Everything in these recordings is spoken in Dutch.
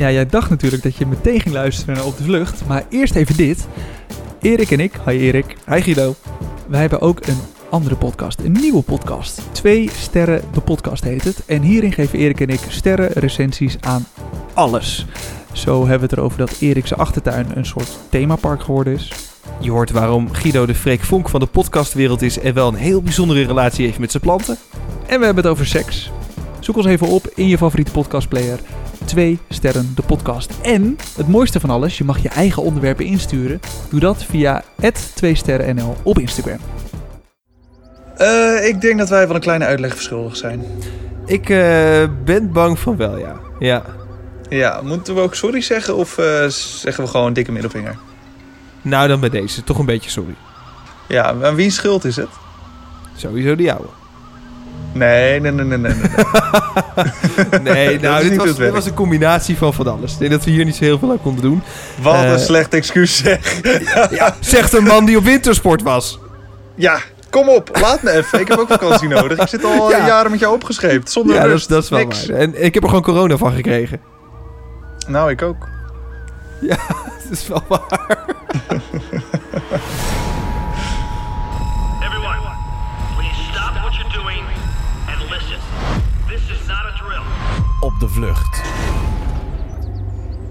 Ja, jij dacht natuurlijk dat je meteen ging luisteren Op de Vlucht, maar eerst even dit. Erik en ik, hi Erik, Hi Guido. wij hebben ook een andere podcast, een nieuwe podcast. Twee sterren, de podcast heet het. En hierin geven Erik en ik sterren recensies aan alles. Zo hebben we het erover dat Erik zijn achtertuin een soort themapark geworden is. Je hoort waarom Guido de Freek Vonk van de podcastwereld is en wel een heel bijzondere relatie heeft met zijn planten. En we hebben het over seks. Zoek ons even op in je favoriete podcastplayer. Twee sterren de podcast. En het mooiste van alles, je mag je eigen onderwerpen insturen. Doe dat via 2 sterrennl op Instagram. Eh, ik denk dat wij wel een kleine uitleg verschuldigd zijn. Ik eh, ben bang van wel, ja. Ja. Ja, moeten we ook sorry zeggen of eh, zeggen we gewoon dikke middelvinger? Nou, dan bij deze. Toch een beetje sorry. Ja, aan wie schuld is het? Sowieso die ouwe. Nee, nee, nee, nee, nee. nee. Nou, dit was, dit was een combinatie van van alles. Ik denk dat we hier niet zo heel veel aan konden doen. Wat Eh. een slecht excuus zeg. Ja, zegt een man die op wintersport was. Ja, kom op, laat me even. Ik heb ook vakantie nodig. Ik zit al Ja. jaren met jou opgescheept, zonder Ja, dat is, dat is wel Niks. waar. En ik heb er gewoon corona van gekregen. Nou, ik ook. Dat is wel waar.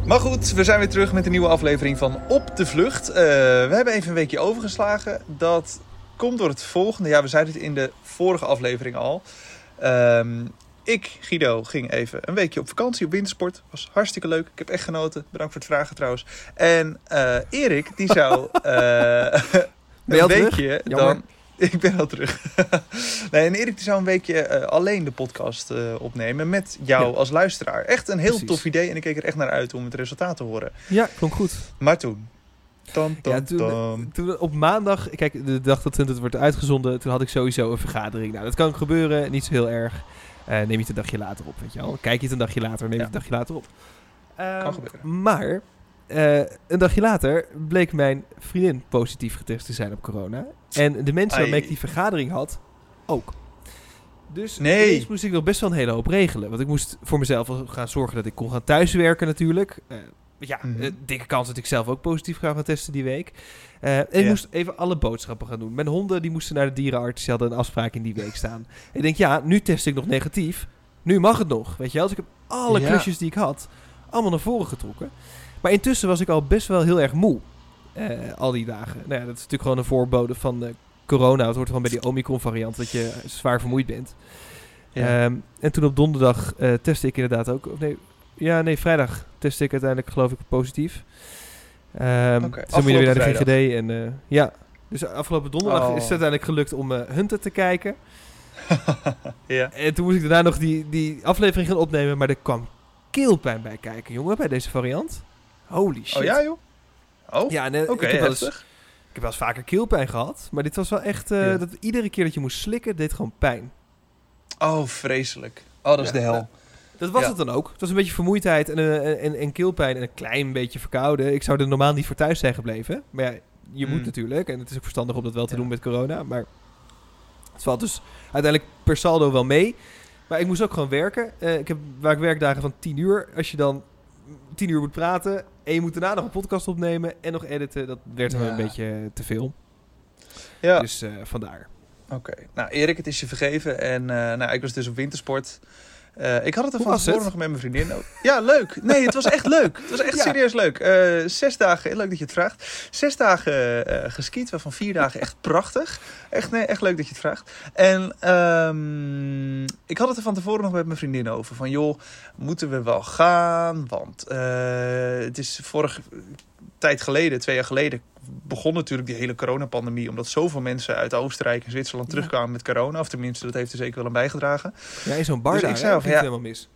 Maar goed, we zijn weer terug met een nieuwe aflevering van Op de Vlucht. Eh, we hebben even een weekje overgeslagen. Dat komt door het volgende. Ja, we zeiden het in de vorige aflevering al. Ehm, ik, Guido, ging even een weekje op vakantie op wintersport. Was hartstikke leuk. Ik heb echt genoten. Bedankt voor het vragen trouwens. En eh, Erik, die zou eh, een weekje dan... Ik ben al terug. nee, en Erik die zou een weekje eh, alleen de podcast eh, opnemen met jou Ja. als luisteraar. Echt een heel Precies. tof idee en ik keek er echt naar uit om het resultaat te horen. Ja, klonk goed. Maar toen. Tam, tam, Ja, toen, tam. toen op maandag, kijk, de dag dat het wordt uitgezonden, toen had ik sowieso een vergadering. Nou, dat kan gebeuren, niet zo heel erg. Eh, neem je het een dagje later op, weet je wel. Kijk je het een dagje later, neem je Ja. het een dagje later op. Ehm, Kan gebeuren. Maar, eh, een dagje later bleek mijn vriendin positief getest te zijn op corona. En de mensen waarmee ik die vergadering had, ook. Dus Nee. moest ik nog best wel een hele hoop regelen. Want ik moest voor mezelf gaan zorgen dat ik kon gaan thuiswerken natuurlijk. Eh, ja, Mhm. eh, dikke kans dat ik zelf ook positief ga gaan testen die week. Eh, en ik Ja. moest even alle boodschappen gaan doen. Mijn honden die moesten naar de dierenarts. Die hadden een afspraak in die week staan. En ik denk, ja, nu test ik nog negatief. Nu mag het nog, weet je wel. Dus ik heb alle Ja. klusjes die ik had, allemaal naar voren getrokken. Maar intussen was ik al best wel heel erg moe. Eh, al die dagen. Nou ja, dat is natuurlijk gewoon een voorbode van eh, corona. Het hoort gewoon bij die Omicron variant dat je zwaar vermoeid bent. Ja. Ehm, en toen op donderdag eh testte ik inderdaad ook. Of nee, ja, nee, vrijdag testte ik uiteindelijk geloof ik positief. Oké, dus dan moet je weer naar de GGD. En, ja, dus afgelopen donderdag Oh. is het uiteindelijk gelukt om eh Hunter te kijken. ja. En toen moest ik daarna nog die, die aflevering gaan opnemen. Maar er kwam keelpijn bij kijken, jongen, bij deze variant. Holy shit. Oh ja, joh? Oh, Ja, nee, oké, ik, heb wel eens, heftig. ik heb wel eens vaker keelpijn gehad. Maar dit was wel echt... eh, Ja. dat iedere keer dat je moest slikken, deed gewoon pijn. Oh, vreselijk. Oh, dat is Ja, de hel. Dat was het dan ook. Het was een beetje vermoeidheid en, eh, en, en keelpijn en een klein beetje verkouden. Ik zou er normaal niet voor thuis zijn gebleven. Maar ja, je moet Mm. natuurlijk. En het is ook verstandig om dat wel te doen met corona. Maar het valt dus uiteindelijk per saldo wel mee. Maar ik moest ook gewoon werken. Eh, ik heb waar ik werkdagen van 10 uur. Als je dan 10 uur moet praten en je moet daarna nog een podcast opnemen en nog editen, dat werd me Ja. een beetje te veel. Ja, Dus eh, vandaar. oké. Nou, Erik, het is je vergeven. En eh, nou, ik was dus op wintersport. Eh, ik had het er van tevoren nog met mijn vriendin over. Ja, leuk. Nee, het was echt leuk. Het was echt Ja. serieus leuk. Eh, zes dagen, leuk dat je het vraagt. Zes dagen eh geskiet, waarvan vier dagen echt prachtig. Echt, nee, echt leuk dat je het vraagt. En ehm, ik had het er van tevoren nog met mijn vriendin over. Van joh, moeten we wel gaan? Want eh, het is vorige tijd geleden, twee jaar geleden, begon natuurlijk die hele coronapandemie. Omdat zoveel mensen uit Oostenrijk en Zwitserland Ja. terugkwamen met corona. Of tenminste, dat heeft er zeker wel aan bijgedragen. Ja, in zo'n bar Dus daar, ik zei ja. helemaal mis.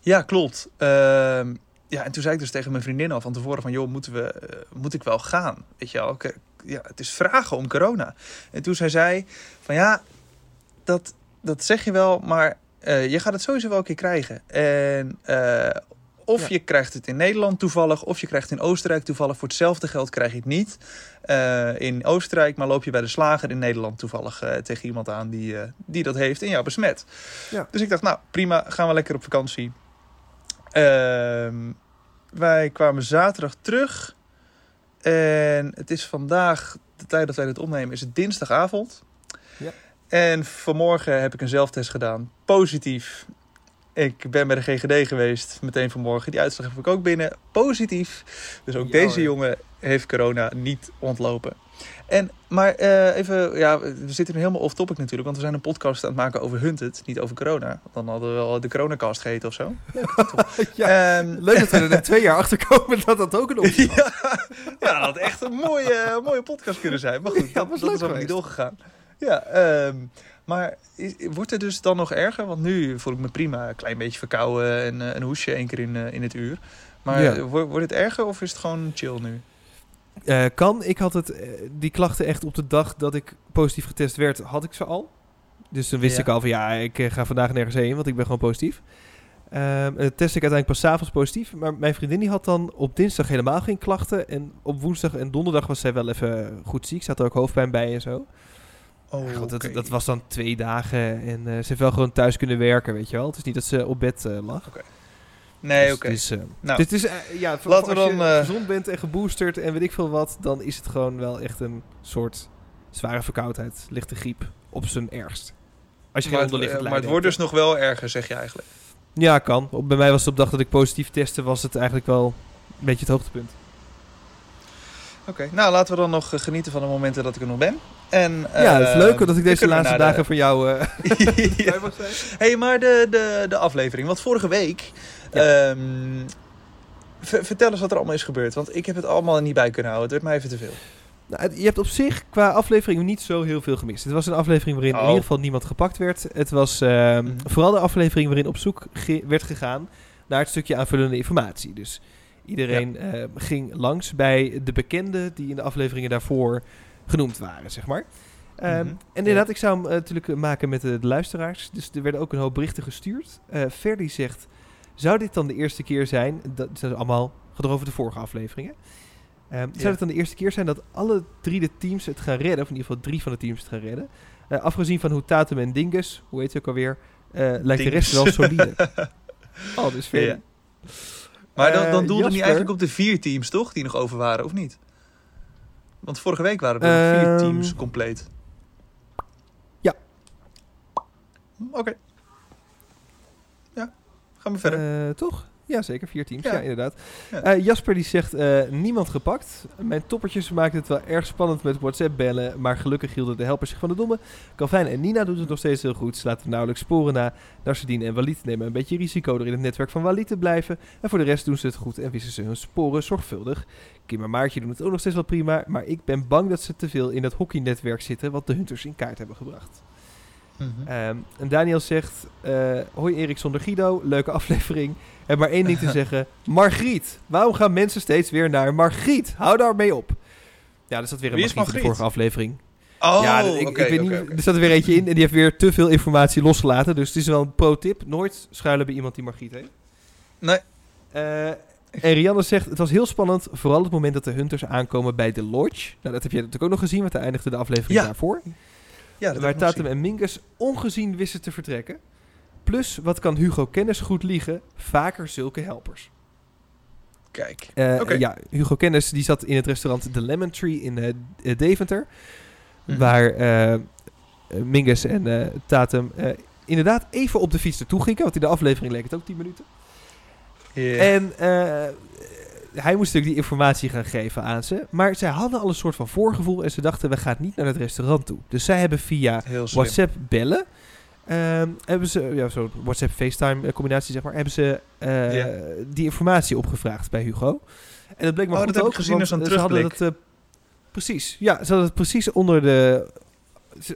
Ja, klopt. Ehm, ja, en toen zei ik dus tegen mijn vriendin al van tevoren van... joh, moeten we, eh, moet ik wel gaan? Weet je wel, ja, het is vragen om corona. En toen zei zij van ja, dat, dat zeg je wel, maar eh, je gaat het sowieso wel een keer krijgen. En eh, of Ja. je krijgt het in Nederland toevallig, of je krijgt het in Oostenrijk toevallig. Voor hetzelfde geld krijg je het niet eh, in Oostenrijk, maar loop je bij de slager in Nederland toevallig tegen iemand aan die, die dat heeft en jou besmet. Ja. Dus ik dacht, nou prima, gaan we lekker op vakantie. Ehm, wij kwamen zaterdag terug. En het is vandaag, de tijd dat wij dit opnemen, is het dinsdagavond. Ja. En vanmorgen heb ik een zelftest gedaan. Positief. Ik ben bij de GGD geweest, meteen vanmorgen. Die uitslag heb ik ook binnen. Positief. Dus ook deze jongen heeft corona niet ontlopen. En, maar eh, even, ja, we zitten nu helemaal off-topic natuurlijk. Want we zijn een podcast aan het maken over Hunted, niet over corona. Dan hadden we wel de coronacast geheten of zo. ja. Ehm, Leuk dat we er net twee jaar achter komen dat dat ook een optie was. ja, ja, dat had echt een mooie, mooie podcast kunnen zijn. Maar goed, Ja, dat, was dat leuk is ook niet doorgegaan. Ja, ehm, maar is- wordt het dus dan nog erger? Want nu voel ik me prima. Een klein beetje verkouden en eh, een hoesje één keer in, eh, in het uur. Maar Ja. wordt, wordt het erger of is het gewoon chill nu? Eh, kan. Ik had het, die klachten echt op de dag dat ik positief getest werd, had ik ze al. Dus toen wist Ja. ik al van ja, ik ga vandaag nergens heen, want ik ben gewoon positief. Ehm en test ik uiteindelijk pas avonds positief. Maar mijn vriendin die had dan op dinsdag helemaal geen klachten. En op woensdag en donderdag was zij wel even goed ziek. Had er ook hoofdpijn bij en zo. Oh, Ja, dat, dat was dan twee dagen. En eh, ze heeft wel gewoon thuis kunnen werken, weet je wel. Het is niet dat ze op bed eh, lag. Nee, Dus oké. Nou, dus het is, ja, voor- laten voor we als je dan, eh, gezond bent en geboosterd en weet ik veel wat, dan is het gewoon wel echt een soort zware verkoudheid, lichte griep op zijn ergst. Als je maar, geen het, onderliggend maar het wordt dus nog wel erger, zeg je eigenlijk. Ja, kan. Bij mij was het op de dag dat ik positief testte, was het eigenlijk wel een beetje het hoogtepunt. Oké, nou laten we dan nog genieten van de momenten dat ik er nog ben. En, ja, het is eh, leuk dat ik deze laatste de- dagen van jou Ja. bij mag zijn. hey, maar de, de, de aflevering. Want vorige week... ehm, ver- vertel eens wat er allemaal is gebeurd. Want ik heb het allemaal niet bij kunnen houden. Het werd mij even te veel. Nou, je hebt op zich qua aflevering niet zo heel veel gemist. Het was een aflevering waarin in Oh. ieder geval niemand gepakt werd. Het was ehm, Mhm. vooral de aflevering waarin op zoek ge- werd gegaan naar het stukje aanvullende informatie. Dus iedereen ging langs bij de bekenden die in de afleveringen daarvoor genoemd waren, zeg maar. Ehm, Mhm. En inderdaad, ik zou hem eh, natuurlijk eh, maken met de, de luisteraars. Dus er werden ook een hoop berichten gestuurd. Eh Ferdi zegt, zou dit dan de eerste keer zijn... Dat zijn allemaal gaat over de vorige afleveringen. Ehm, Zou het dan de eerste keer zijn dat alle drie de teams het gaan redden? Of in ieder geval drie van de teams het gaan redden. Eh, afgezien van hoe Tatum en Dingus, hoe heet ze ook alweer... eh, lijkt de rest wel solide. oh, dus Ferdi. Maar dan, dan Eh, doelde niet Jasper? eigenlijk op de vier teams, toch? Die nog over waren, of niet? Want vorige week waren er vier Ehm. teams compleet. Ja. Oké. Ja, gaan we verder. Eh, toch? Ja, zeker. Vier teams. Ja. Ja, inderdaad. Ja. Eh, Jasper die zegt, eh, niemand gepakt. Mijn toppertjes maakten het wel erg spannend met WhatsApp bellen. Maar gelukkig hielden de helpers zich van de domme. Calvin en Nina doen het nog steeds heel goed. Ze laten nauwelijks sporen na. Narsedine en Walid nemen een beetje risico door in het netwerk van Walid te blijven. En voor de rest doen ze het goed en wissen ze hun sporen zorgvuldig. Kim en Maartje doen het ook nog steeds wel prima. Maar ik ben bang dat ze te veel in dat hockeynetwerk zitten. Wat de Hunters in kaart hebben gebracht. Mhm. Ehm, en Daniel zegt: eh, Hoi Erik zonder Guido, leuke aflevering. Heb maar één ding te zeggen: Margriet. Waarom gaan mensen steeds weer naar Margriet? Hou daar mee op. Ja, er zat weer een Wie is Margriet in de vorige aflevering. Oh, ja, ik, oké, ik weet niet, er zat er weer eentje in en die heeft weer te veel informatie losgelaten. Dus het is wel een pro-tip: nooit schuilen bij iemand die Margriet heet. Nee. Eh, en Rianne zegt, het was heel spannend, vooral het moment dat de Hunters aankomen bij de Lodge. Nou, dat heb je natuurlijk ook nog gezien, want daar eindigde de aflevering Ja. daarvoor. Ja, waar Tatum en Mingus ongezien wisten te vertrekken. Plus, wat kan Hugo Kennis goed liegen? Vaker zulke helpers. Kijk. Eh. Ja, Hugo Kennis die zat in het restaurant The Lemon Tree in eh, Deventer. Mhm. Waar Mingus en Tatum inderdaad even op de fiets naartoe gingen. Want in de aflevering leek het ook 10 minuten. Ja. En hij moest natuurlijk die informatie gaan geven aan ze. Maar zij hadden al een soort van voorgevoel. En ze dachten, we gaan niet naar het restaurant toe. Dus zij hebben via. WhatsApp bellen. ehm, hebben ze, ja, zo'n WhatsApp-FaceTime eh, combinatie zeg maar, hebben ze eh, Ja. die informatie opgevraagd bij Hugo. En dat bleek maar Oh, goed dat heb ook, ik gezien als een eh, ze hadden terugblik. het, eh, precies, ja, ze hadden het precies onder de,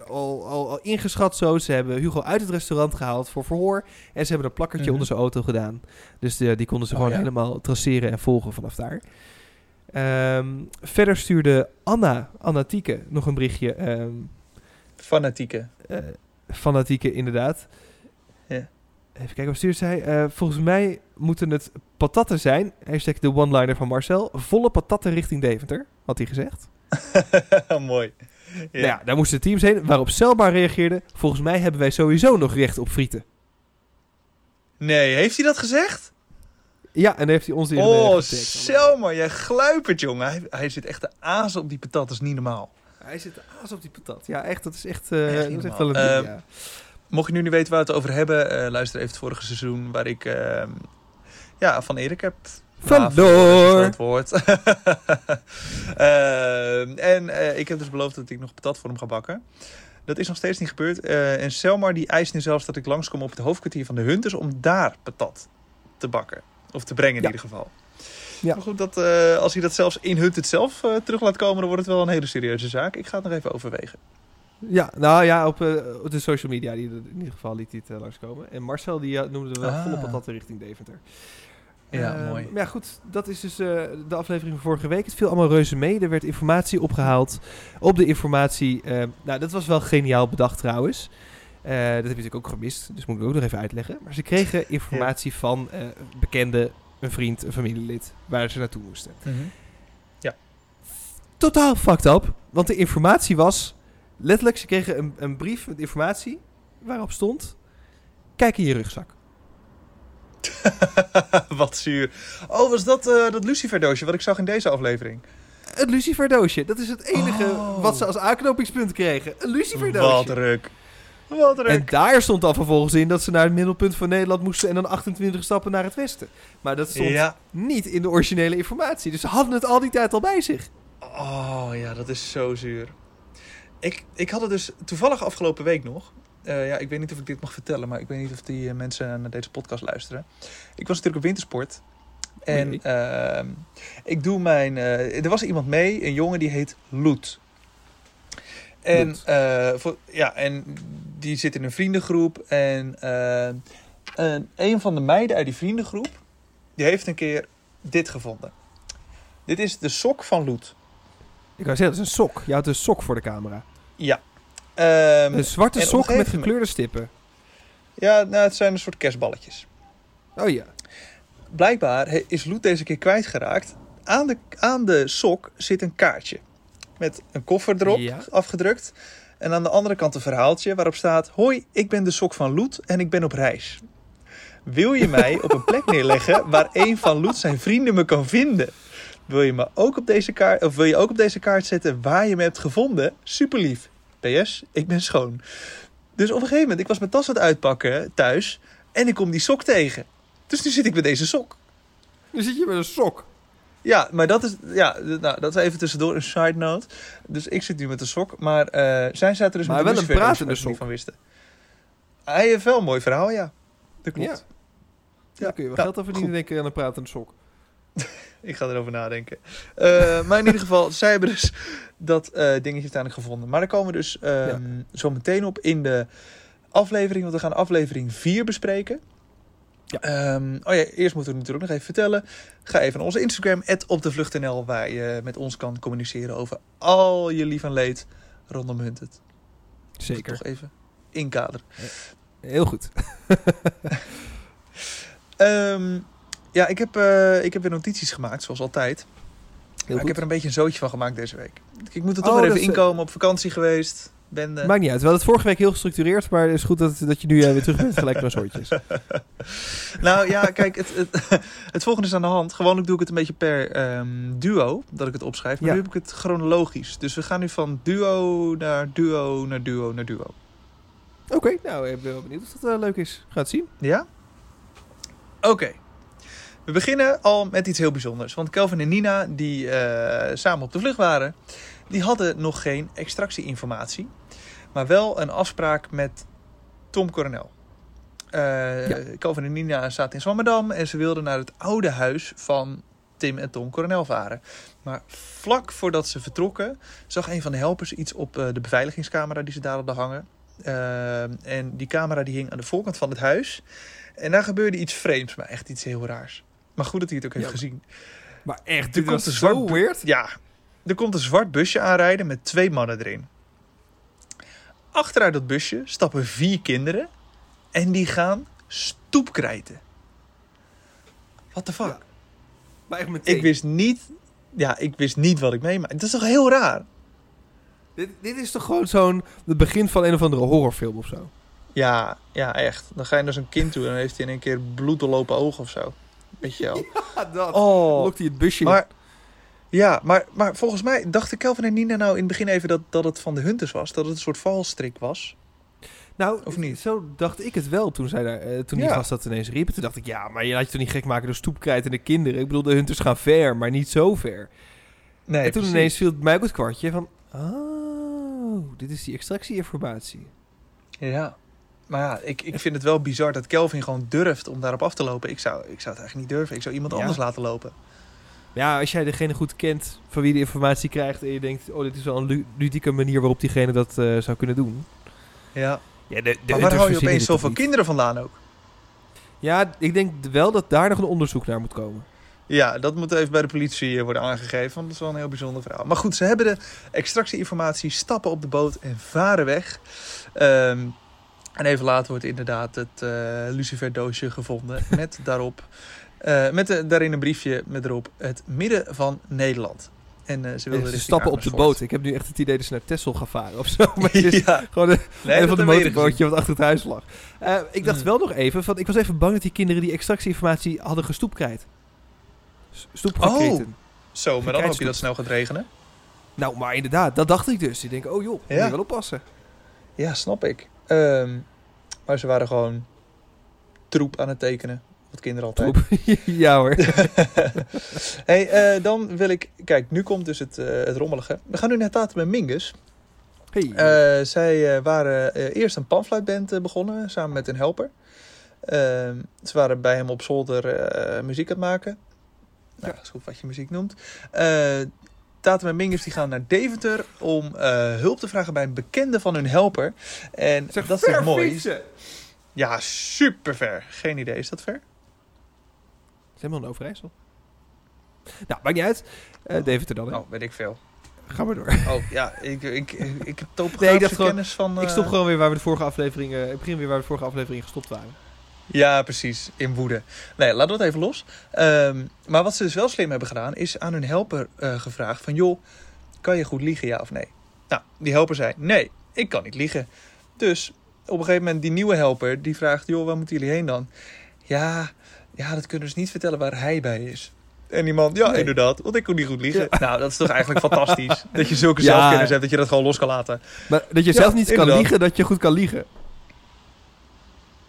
al, al, al ingeschat zo. Ze hebben Hugo uit het restaurant gehaald voor verhoor. En ze hebben een plakkertje Mhm. onder zijn auto gedaan. Dus eh, die konden ze Oh, gewoon ja. helemaal traceren en volgen vanaf daar. Ehm, verder stuurde Anna, Anna Tieke, nog een berichtje. ehm, Fanatieke. eh, fanatieke, inderdaad. Ja. Even kijken, wat stuurt zij? Eh, volgens mij moeten het patatten zijn. Hashtag de one-liner van Marcel. Volle patatten richting Deventer, had hij gezegd. Mooi. Ja. Nou ja, daar moesten de teams heen. Waarop Selma reageerde. Volgens mij hebben wij sowieso nog recht op frieten. Nee, heeft hij dat gezegd? Ja, en heeft hij ons in de Oh. Selma, jij gluipert, jongen. Hij, hij zit echt de aas op die patat, dat is niet normaal. Hij zit aas op die patat. Ja, echt, dat is echt, eh, Echt dat is echt niet wel een ding, normaal. ja. Mocht je nu niet weten waar we het over hebben, eh, luister even het vorige seizoen waar ik ehm, ja, van Erik heb. Vandoor. Woord. Ehm, en eh, ik heb dus beloofd dat ik nog patat voor hem ga bakken. Dat is nog steeds niet gebeurd. Eh, en Selmar die eist nu zelfs dat ik langskom op het hoofdkwartier van de Hunters om daar patat te bakken. Of te brengen in Ja. ieder geval. Ja. Maar goed, dat, eh, als hij dat zelfs in Hunt het zelf terug laat komen, dan wordt het wel een hele serieuze zaak. Ik ga het nog even overwegen. Ja, nou ja, op, op de social media die, in ieder geval liet hij het langskomen. En Marcel die noemde wel Ah. volle patatten richting Deventer. Ja, Eh, mooi. Maar ja, goed, dat is dus eh, de aflevering van vorige week. Het viel allemaal reuze mee. Er werd informatie opgehaald. Op de informatie, eh, nou dat was wel geniaal bedacht trouwens. Eh, dat heb je natuurlijk ook gemist, dus moet ik ook nog even uitleggen. Maar ze kregen informatie van eh bekende, een vriend, een familielid, waar ze naartoe moesten. Totaal fucked up, want de informatie was... Letterlijk, ze kregen een, een brief met informatie waarop stond... Kijk in je rugzak. Wat zuur. Oh, was dat eh, dat Lucifer doosje wat ik zag in deze aflevering? Een luciferdoosje. Dat is het enige Oh. wat ze als aanknopingspunt kregen. Een luciferdoosje. Wat druk. Wat druk. En daar stond al vervolgens in dat ze naar het middelpunt van Nederland moesten... en dan 28 stappen naar het westen. Maar dat stond Ja. niet in de originele informatie. Dus ze hadden het al die tijd al bij zich. Oh ja, dat is zo zuur. Ik, ik had het dus toevallig afgelopen week nog. Eh, ja, ik weet niet of ik dit mag vertellen, maar ik weet niet of die eh, mensen naar deze podcast luisteren. Ik was natuurlijk op wintersport. En ehm, ik doe mijn. eh, er was iemand mee, een jongen die heet Loet. En, eh, voor, ja, en die zit in een vriendengroep. En een, een van de meiden uit die vriendengroep, die heeft een keer dit gevonden. Dit is de sok van Loet. Ik wou zeggen, dat is een sok. Je houdt een sok voor de camera. Ja. Ehm, Een zwarte sok met gekleurde stippen. ja, nou, het zijn een soort kerstballetjes. Oh ja. Blijkbaar is Loet deze keer kwijtgeraakt. Aan de, aan de sok zit een kaartje. Met een koffer erop Ja. afgedrukt. En aan de andere kant een verhaaltje waarop staat... Hoi, ik ben de sok van Loet en ik ben op reis. Wil je mij op een plek neerleggen waar een van Loet zijn vrienden me kan vinden? Wil je, me ook op deze kaart, of wil je ook op deze kaart zetten waar je me hebt gevonden? Super lief. PS, ik ben schoon. Dus op een gegeven moment, ik was mijn tas aan het uitpakken thuis... en ik kom die sok tegen. Dus nu zit ik met deze sok. Dan zit je met een sok. Ja, maar dat is, ja, nou, dat is even tussendoor een side note. Dus ik zit nu met een sok. Maar eh, zij zaten dus Maar met wel een pratende niet sok. van wisten. Hij heeft wel een mooi verhaal, ja. Dat klopt. Ja. Daar kun je wel nou, geld aan verdienen, denk ik, aan een pratende sok. Ik ga erover nadenken. Eh, maar in ieder geval, zij hebben dus dat eh, dingetje uiteindelijk gevonden. Maar daar komen we dus ehm, zo meteen op in de aflevering. Want we gaan aflevering 4 bespreken. Ja. Ehm, oh ja, eerst moeten we natuurlijk nog even vertellen. Ga even naar onze Instagram, @opdevlucht.nl, waar je met ons kan communiceren over al je lief en leed rondom Hunted. Zeker. Toch even inkaderen. Heel goed. Ehm, ja, ik heb, eh, ik heb weer notities gemaakt, zoals altijd. Ik heb er een beetje een zootje van gemaakt deze week. Ik moet er toch Oh, weer even is, inkomen. Op vakantie geweest. Ben, eh, Maakt niet uit. We hadden het vorige week heel gestructureerd, maar het is goed dat, dat je nu eh, weer terug bent gelijk naar soortjes. Nou ja, kijk, het, het, het volgende is aan de hand. Gewoonlijk doe ik het een beetje per ehm, duo, dat ik het opschrijf. Maar Ja. nu heb ik het chronologisch. Dus we gaan nu van duo naar duo naar duo naar duo. Oké, nou, ik ben wel benieuwd of dat eh, leuk is. Ga het zien. Ja? Oké. We beginnen al met iets heel bijzonders. Want Kelvin en Nina, die eh, samen op de vlucht waren, die hadden nog geen extractieinformatie. Maar wel een afspraak met Tom Coronel. Ja. Kelvin en Nina zaten in Zwammerdam en ze wilden naar het oude huis van Tim en Tom Coronel varen. Maar vlak voordat ze vertrokken, zag een van de helpers iets op eh, de beveiligingscamera die ze daar hadden hangen. En die camera die hing aan de voorkant van het huis. En daar gebeurde iets vreemds, maar echt iets heel raars. Maar goed dat hij het ook heeft Ja. gezien. Maar echt, Er komt een zo weird. Ja, er komt een zwart busje aanrijden met twee mannen erin. Achteruit dat busje stappen vier kinderen en die gaan stoepkrijten. What the fuck? Ja. Maar echt meteen. Ik wist niet, ja, ik wist niet wat ik meemaakte. Dat is toch heel raar? Dit, dit is toch gewoon zo'n... Het begin van een of andere horrorfilm of zo. Ja, ja, echt. Dan ga je naar zo'n kind toe en dan heeft hij in één keer bloeddoorlopen ogen of zo. Weet je wel. Ja, dat. Oh, Lokt hij het busje maar, ja, maar, maar volgens mij dachten Kelvin en Nina nou in het begin even dat, dat het van de Hunters was. Dat het een soort valstrik was. Nou, Of niet? zo dacht ik het wel toen, zij daar, eh, toen die Ja. gast dat ineens riep. Toen dacht ik, ja, maar je laat je toch niet gek maken door stoepkrijt en de kinderen. Ik bedoel, de hunters gaan ver, maar niet zo ver. Nee, en toen precies. ineens viel het mij ook het kwartje van... Oh, dit is die extractieinformatie. Ja. Maar ja, ik, ik vind het wel bizar dat Kelvin gewoon durft om daarop af te lopen. Ik zou, ik zou het eigenlijk niet durven. Ik zou iemand Ja. anders laten lopen. Ja, als jij degene goed kent van wie de informatie krijgt... en je denkt, oh, dit is wel een lu- ludieke manier waarop diegene dat eh, zou kunnen doen. Ja. Ja, de, de maar waar hou je opeens zoveel kinderen vandaan ook? Ja, ik denk wel dat daar nog een onderzoek naar moet komen. Ja, dat moet even bij de politie eh, worden aangegeven. Want dat is wel een heel bijzonder verhaal. Maar goed, ze hebben de extractieinformatie, stappen op de boot en varen weg. Ehm, en even later wordt inderdaad het eh lucifer doosje gevonden. Met daarop, eh, met de, daarin een briefje met erop het midden van Nederland. En eh, ze wilden richting stappen op de boot. Ik heb nu echt het idee dat ze naar Texel gaan varen of zo. Maar het is ja, gewoon een, nee, een dat van de motorbootje wat achter het huis lag. Ik dacht Mm. wel nog even, van, ik was even bang dat die kinderen die extractieinformatie hadden gestoepkrijt. Stoepgekreten. gezien. Zo, maar dan hoop je dat snel gaat regenen. Nou, maar inderdaad, dat dacht ik dus. Ik denk, oh joh, moet Ja. je wel oppassen. Ja, snap ik. Ehm, maar ze waren gewoon troep aan het tekenen. Wat kinderen altijd. Troep. ja hoor. hey, eh, dan wil ik... Kijk, nu komt dus het, eh, het rommelige. We gaan nu naar Tatum en Mingus. Hey. Eh, zij waren eerst een panfluitband begonnen, samen met een helper. Ehm, ze waren bij hem op zolder muziek aan het maken. Nou, dat is goed wat je muziek noemt. Tatum en Mingus die gaan naar Deventer om eh, hulp te vragen bij een bekende van hun helper. En Zeg, dat is toch ver mooi. fietsen. Ja, super ver. Geen idee, is dat ver? Het is helemaal een Overijssel. Nou, maakt niet uit. Eh Deventer dan, hè. Oh, weet ik veel. Ga maar door. Oh, ja, ik, ik, ik, ik heb topografische Nee, ik dacht gewoon- kennis van... Ik stop eh, gewoon weer waar we de vorige aflevering... eh, ik begin weer waar we de vorige aflevering gestopt waren. Ja, precies. In woede. Nee, laten we het even los. Ehm, maar wat ze dus wel slim hebben gedaan, is aan hun helper eh, gevraagd van... joh, kan je goed liegen, ja of nee? Nou, die helper zei, nee, ik kan niet liegen. Dus op een gegeven moment die nieuwe helper, die vraagt... joh, waar moeten jullie heen dan? Ja, ja dat kunnen dus niet vertellen waar hij bij is. En die man, ja, Nee. inderdaad, want ik kon niet goed liegen. Nou, dat is toch eigenlijk fantastisch. Dat je zulke Ja. zelfkennis hebt, dat je dat gewoon los kan laten. Maar dat je Ja, zelf niet kan liegen, dat je goed kan liegen.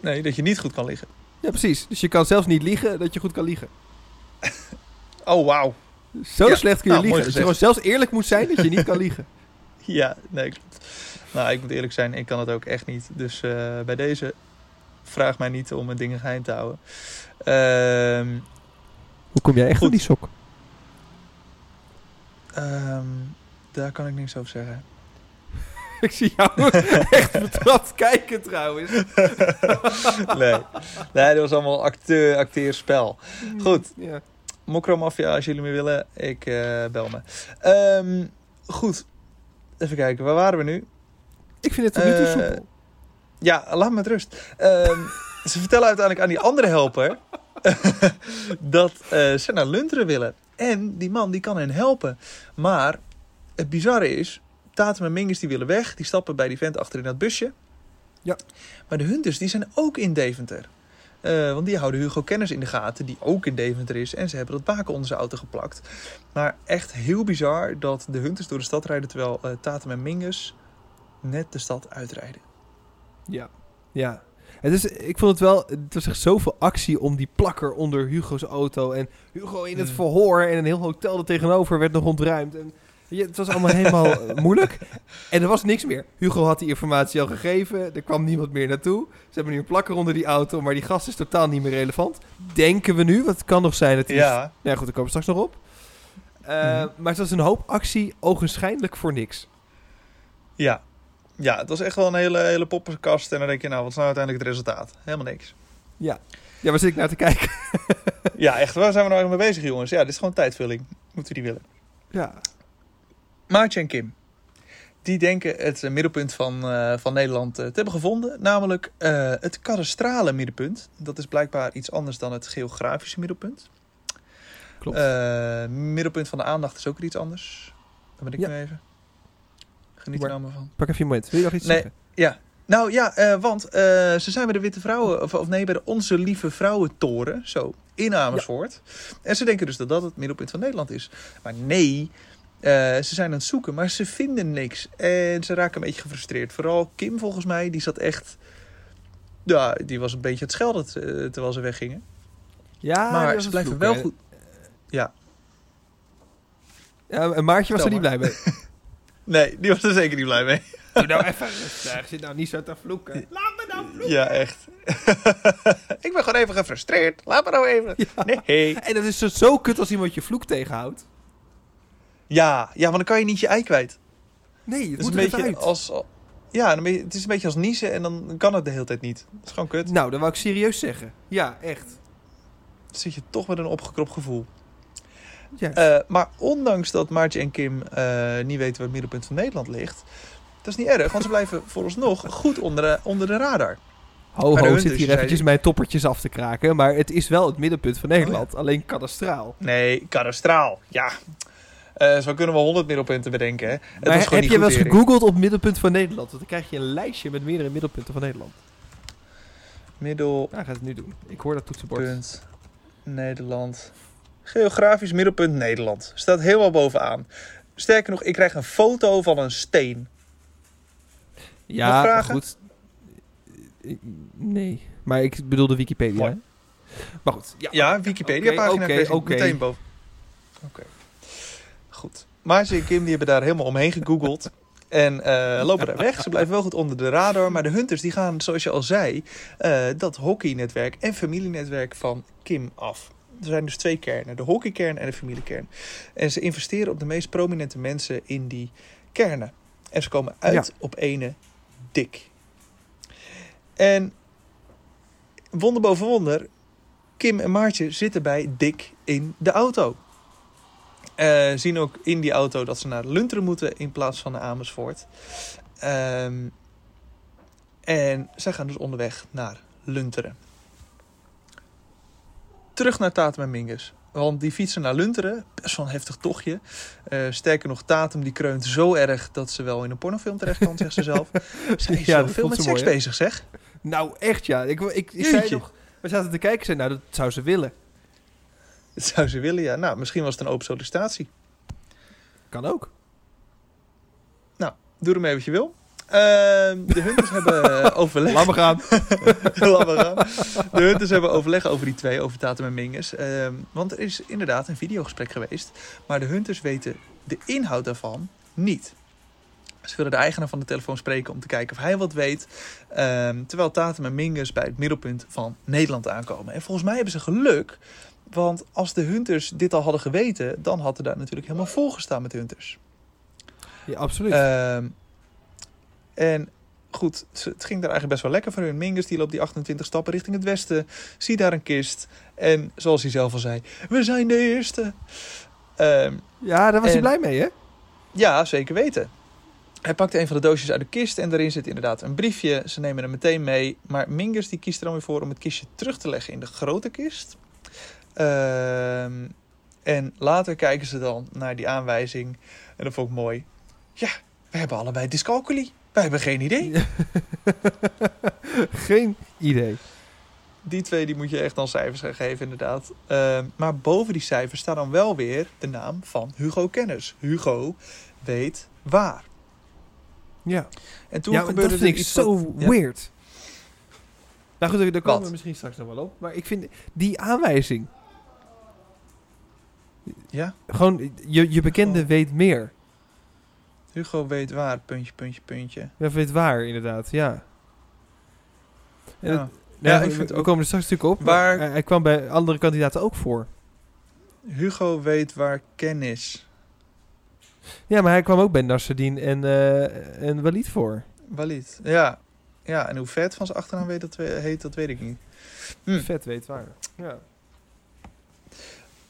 Nee, dat je niet goed kan liegen. Ja, precies. Dus je kan zelfs niet liegen dat je goed kan liegen. Oh, wauw. Zo Ja, slecht kun je nou, liegen. Dat je gewoon zelfs eerlijk moet zijn dat je niet kan liegen. Ja, nee, klopt. Nou, ik moet eerlijk zijn, ik kan het ook echt niet. Dus eh, bij deze, vraag mij niet om mijn dingen geheim te houden. Ehm, Hoe kom jij echt Goed. op die sok? ehm, daar kan ik niks over zeggen. Ik zie jou echt betrapt kijken trouwens. Nee, nee dat was allemaal acteur, acteerspel. Goed. Ja. Als jullie me willen, ik eh, bel me. Ehm, goed, even kijken, waar waren we nu? Ik vind het toe Eh, soepel. Ja, laat me met rust. Ehm, ze vertellen uiteindelijk aan die andere helper dat eh, ze naar Lunteren willen. En die man die kan hen helpen. Maar het bizarre is, Tatum en Mingus die willen weg. Die stappen bij die vent achter in dat busje. Ja. Maar de Hunters die zijn ook in Deventer. Eh, want die houden Hugo Kennis in de gaten, die ook in Deventer is. En ze hebben dat baken onder zijn auto geplakt. Maar echt heel bizar dat de Hunters door de stad rijden... terwijl eh, Tatum en Mingus net de stad uitrijden. Ja. Ja. Het is, ik vond het wel, het was echt zoveel actie om die plakker onder Hugo's auto. En Hugo in het Mm. verhoor en een heel hotel er tegenover werd nog ontruimd. En, je, het was allemaal helemaal eh, moeilijk. En er was niks meer. Hugo had die informatie al gegeven. Er kwam niemand meer naartoe. Ze hebben nu een plakker onder die auto, maar die gast is totaal niet meer relevant. Denken we nu, want het kan nog zijn dat hij... Ja, Ja goed, daar komen we straks nog op. Eh, Mhm. Maar het was een hoop actie, ogenschijnlijk voor niks. Ja. Ja, het was echt wel een hele, hele poppenkast. En dan denk je, nou, wat is nou uiteindelijk het resultaat? Helemaal niks. Ja, waar zit ik naar te kijken? Ja, echt, waar zijn we nou mee bezig, jongens? Ja, dit is gewoon tijdvulling. Moeten we die willen. Ja. Maartje en Kim. Die denken het eh, middelpunt van, eh, van Nederland eh, te hebben gevonden. Namelijk het kadastrale middelpunt. Dat is blijkbaar iets anders dan het geografische middelpunt. Klopt. Eh, middelpunt van de aandacht is ook weer iets anders. Daar ben ik Ja. nu even. Geniet er maar van. Pak even je moment. Wil je nog iets Nee. zeggen? Ja, nou ja, want ze zijn bij de Witte Vrouwen, of, of nee, bij de Onze Lieve Vrouwentoren, zo, in Amersfoort. En ze denken dus dat dat het middelpunt van Nederland is. Maar nee, eh, ze zijn aan het zoeken, maar ze vinden niks. En ze raken een beetje gefrustreerd. Vooral Kim volgens mij, die zat echt... Ja, die was een beetje het schelden eh, terwijl ze weggingen. Ja, maar ze blijven wel goed... Ja, Ja, en Maartje was er niet blij mee. nee, die was er zeker niet blij mee. Doe nou even rustig. Zit nou niet zo te vloeken. Laat me nou vloeken. Ja, echt. ik ben gewoon even gefrustreerd. Laat me nou even. Nee. En dat is zo, zo kut als iemand je vloek tegenhoudt. Ja, ja, want dan kan je niet je ei kwijt. Nee, het moet een beetje uit. als... Ja, dan ben je- het is een beetje als niezen en dan kan het de hele tijd niet. Dat is gewoon kut. Nou, dat wou ik serieus zeggen. Ja, echt. Dan zit je toch met een opgekropt gevoel. Eh, maar ondanks dat Maartje en Kim eh, niet weten waar het middelpunt van Nederland ligt... Dat is niet erg, want ze blijven vooralsnog goed onder de, onder de radar. ho, ho, zit hier eventjes mijn toppertjes af te kraken. Maar het is wel het middenpunt van Nederland. Alleen kadastraal. Nee, kadastraal. Ja. Eh, zo kunnen we 100 middelpunten bedenken. Hè. Het Maar heb niet je wel eens gegoogeld op middelpunt van Nederland? Want dan krijg je een lijstje met meerdere middelpunten van Nederland. Middelpunt Nou, gaat het nu doen. Ik hoor dat toetsenbord. Nederland. Geografisch middelpunt Nederland. Staat helemaal bovenaan. Sterker nog, ik krijg een foto van een steen. Ja, goed. Nee. Maar ik bedoel de Wikipedia. Maar goed. Ja. Ja, Wikipedia-pagina ik oké. meteen boven. Oké. Goed. Maartje en Kim die hebben daar helemaal omheen gegoogeld. En eh, lopen daar weg. Ze blijven wel goed onder de radar. Maar de Hunters die gaan, zoals je al zei, eh, dat hockeynetwerk en familienetwerk van Kim af. Er zijn dus twee kernen. De hockeykern en de familiekern. En ze investeren op de meest prominente mensen in die kernen. En ze komen uit Ja. op ene Dick. En wonder boven wonder, Kim en Maartje zitten bij Dick in de auto. Eh, zien ook in die auto dat ze naar Lunteren moeten in plaats van naar Amersfoort. Ehm, en zij gaan dus onderweg naar Lunteren. Terug naar Tatum en Mingus. Want die fietsen naar Lunteren, best wel een heftig tochtje. Eh, sterker nog, Tatum die kreunt zo erg dat ze wel in een pornofilm terecht kan, zegt ze zelf. Zij is Ja, veel met seks mooi, bezig, zeg. Nou, echt ja. Ik, ik, ik, zei nog... We zaten te kijken en zei, nou, dat zou ze willen. Dat zou ze willen, ja. Nou, misschien was het een open sollicitatie. Kan ook. Doe ermee wat je wil. Ehm, de Hunters hebben eh, overleg. Laat me gaan. Laat maar gaan. De Hunters hebben overleg over die twee, over Tatum en Mingus. Ehm, want er is inderdaad een videogesprek geweest. Maar de Hunters weten de inhoud daarvan niet. Ze willen de eigenaar van de telefoon spreken om te kijken of hij wat weet. Ehm, terwijl Tatum en Mingus bij het middelpunt van Nederland aankomen. En volgens mij hebben ze geluk. Want als de Hunters dit al hadden geweten, dan had er daar natuurlijk helemaal vol gestaan met Hunters. Ja, absoluut. Ehm, en goed, het ging daar eigenlijk best wel lekker voor hun. Mingus die loopt die 28 stappen richting het westen. Ziet daar een kist. En zoals hij zelf al zei, we zijn de eerste. Ehm, ja, daar was hij blij mee, hè? ja, zeker weten. Hij pakt een van de doosjes uit de kist en daarin zit inderdaad een briefje. Ze nemen hem meteen mee. Maar Mingus die kiest er dan weer voor om het kistje terug te leggen in de grote kist. Ehm, en later kijken ze dan naar die aanwijzing. En dat vond ik mooi. Ja, we hebben allebei dyscalculie. Wij hebben geen idee. Geen idee. Die twee die moet je echt dan cijfers gaan geven, inderdaad. Ehm, maar boven die cijfers staat dan wel weer de naam van Hugo Kennis. Hugo weet waar. Ja. En toen ja, gebeurde dat er vind ik iets zo wat- ja. weird. Nou goed, daar komen Wat? we misschien straks nog wel op. Maar ik vind die aanwijzing... Ja, Gewoon, je, je bekende weet meer. Hugo weet waar, puntje, puntje, puntje. Ja, weet waar, inderdaad. Ja. En Ja. het- Ja, ik we, vind we ook- komen er straks natuurlijk op. Waar- Maar hij, kwam bij andere kandidaten ook voor. Hugo weet waar kennis. Ja, maar hij kwam ook bij Nasreddin en, eh en Walid voor. Walid. Ja. ja, en hoe vet van zijn achternaam weet dat, heet, dat weet ik niet. Hm. Vet weet waar. Ja.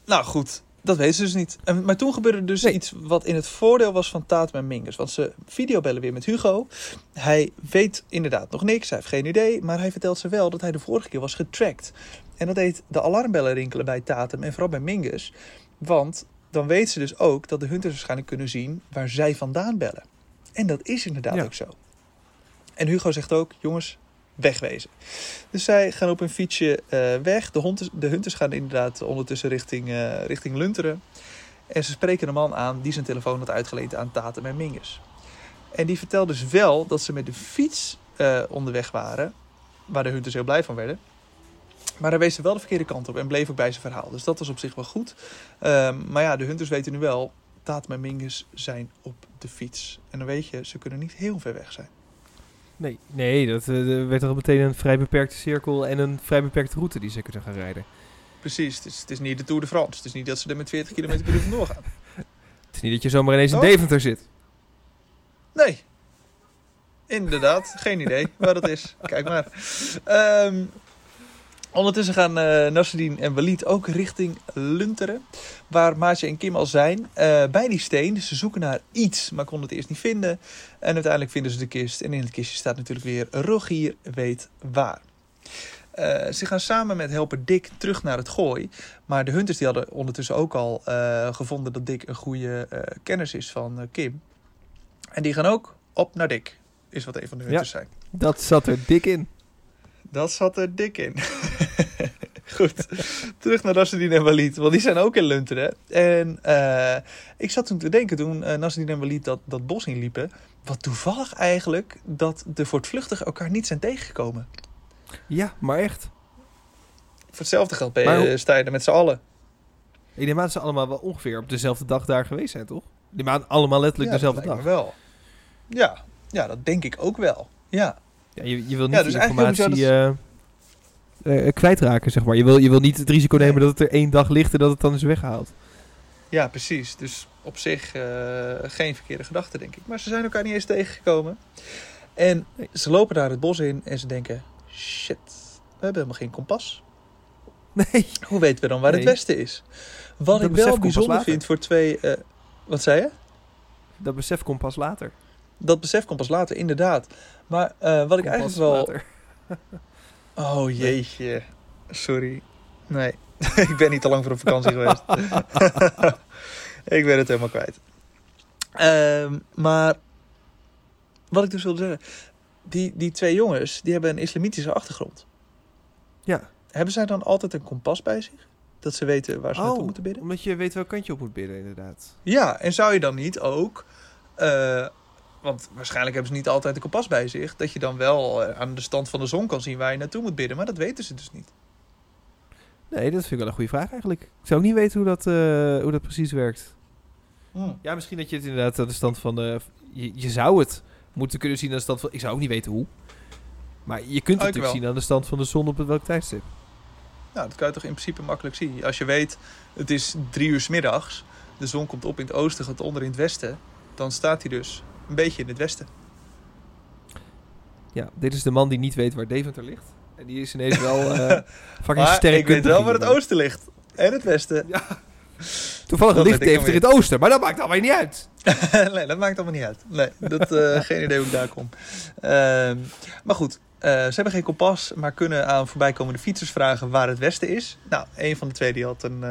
Nou goed, dat weten ze dus niet. En, maar toen gebeurde dus Nee. iets wat in het voordeel was van Tatum en Mingus. Want ze videobellen weer met Hugo. Hij weet inderdaad nog niks, hij heeft geen idee. Maar hij vertelt ze wel dat hij de vorige keer was getracked. En dat deed de alarmbellen rinkelen bij Tatum en vooral bij Mingus. Want dan weten ze dus ook dat de hunters waarschijnlijk kunnen zien waar zij vandaan bellen. En dat is inderdaad Ja. ook zo. En Hugo zegt ook, jongens, wegwezen. Dus zij gaan op een fietsje eh, weg. De, hunters, de hunters gaan inderdaad ondertussen richting, eh, richting Lunteren. En ze spreken een man aan die zijn telefoon had uitgeleend aan Tatum en Mingus. En die vertelt dus wel dat ze met de fiets eh, onderweg waren. Waar de hunters heel blij van werden. Maar hij wees er wel de verkeerde kant op en bleef ook bij zijn verhaal. Dus dat was op zich wel goed. Ehm, maar ja, de hunters weten nu wel... Tatum en Mingus zijn op de fiets. En dan weet je, ze kunnen niet heel ver weg zijn. Nee, nee dat er werd toch meteen een vrij beperkte cirkel en een vrij beperkte route die ze kunnen gaan rijden. Precies, het is, het is niet de Tour de France. Het is niet dat ze er met 40 km per uur vandoor gaan. Het is niet dat je zomaar ineens in Oh. Deventer zit. Nee. Inderdaad, geen idee waar dat is. Kijk maar. Ehm, ondertussen gaan Nasreddin en Walid ook richting Lunteren. Waar Maatje en Kim al zijn. eh, bij die steen. Ze zoeken naar iets, maar konden het eerst niet vinden. En uiteindelijk vinden ze de kist. En in het kistje staat natuurlijk weer Rogier weet waar. Eh, ze gaan samen met helper Dick terug naar het gooi. Maar de hunters die hadden ondertussen ook al gevonden dat Dick een goede kennis is van Kim. En die gaan ook op naar Dick. Is wat een van de hunters zijn. Dat zat er dik in. Dat zat er dik in. Goed, terug naar Nasreddin en Walid, want die zijn ook in Lunteren. En eh, ik zat toen te denken, toen uh, Nasreddin en Walid dat, dat bos inliepen... wat toevallig eigenlijk dat de voortvluchtigen elkaar niet zijn tegengekomen. Ja, maar echt. Voor hetzelfde geld ben sta je er met z'n allen. Ik dat ze allemaal wel ongeveer op dezelfde dag daar geweest zijn, toch? Die aan allemaal letterlijk Ja, dezelfde dag. wel. Ja, ja, dat denk ik ook wel. Ja, Ja, je, je wil niet Ja, dus eigenlijk informatie eh, eh, kwijtraken, zeg maar. Je wil, je wil niet het risico Nee. nemen dat het er één dag ligt en dat het dan is weggehaald. ja precies. Dus op zich eh, geen verkeerde gedachte, denk ik. Maar ze zijn elkaar niet eens tegengekomen. En ze lopen daar het bos in en ze denken... Shit, we hebben helemaal geen kompas. Nee. Hoe weten we dan waar het westen is? Wat Dat ik wel bijzonder vind voor twee... eh, wat zei je? Dat besef komt pas later. Dat besef komt pas later, inderdaad. Maar eh, wat ik eigenlijk wel... later. Oh jeetje. Sorry. Nee, ik ben niet te lang voor op vakantie geweest. ik ben het helemaal kwijt. Ehm, maar wat ik dus wilde zeggen. Die, die twee jongens, die hebben een islamitische achtergrond. Ja, Hebben zij dan altijd een kompas bij zich? Dat ze weten waar ze naartoe Oh. moeten bidden? omdat je weet welk kant je op moet bidden, inderdaad. Ja, en zou je dan niet ook... eh, want waarschijnlijk hebben ze niet altijd een kompas bij zich. Dat je dan wel eh, aan de stand van de zon kan zien waar je naartoe moet bidden. Maar dat weten ze dus niet. Nee, dat vind ik wel een goede vraag eigenlijk. Ik zou ook niet weten hoe dat, eh, hoe dat precies werkt. Ja, misschien dat je het inderdaad aan de stand van de... Je, je zou het moeten kunnen zien aan de stand van... Ik zou ook niet weten hoe. Maar je kunt het Oh, natuurlijk wel. zien aan de stand van de zon op het welk tijdstip. Nou, dat kan je toch in principe makkelijk zien. Als je weet, het is drie uur 's middags. De zon komt op in het oosten, gaat onder in het westen. Dan staat hij dus een beetje in het westen. Ja, dit is de man die niet weet waar Deventer ligt. En die is ineens wel eh fucking sterk. ik weet wel waar het oosten ligt. En het westen. Toevallig Dat ligt Deventer in het oosten, maar dat maakt allemaal niet uit. nee, dat maakt allemaal niet uit. Nee, dat, eh, geen idee hoe ik daar kom. Ehm, maar goed, eh, ze hebben geen kompas, maar kunnen aan voorbijkomende fietsers vragen waar het westen is. Nou, een van de twee die had een,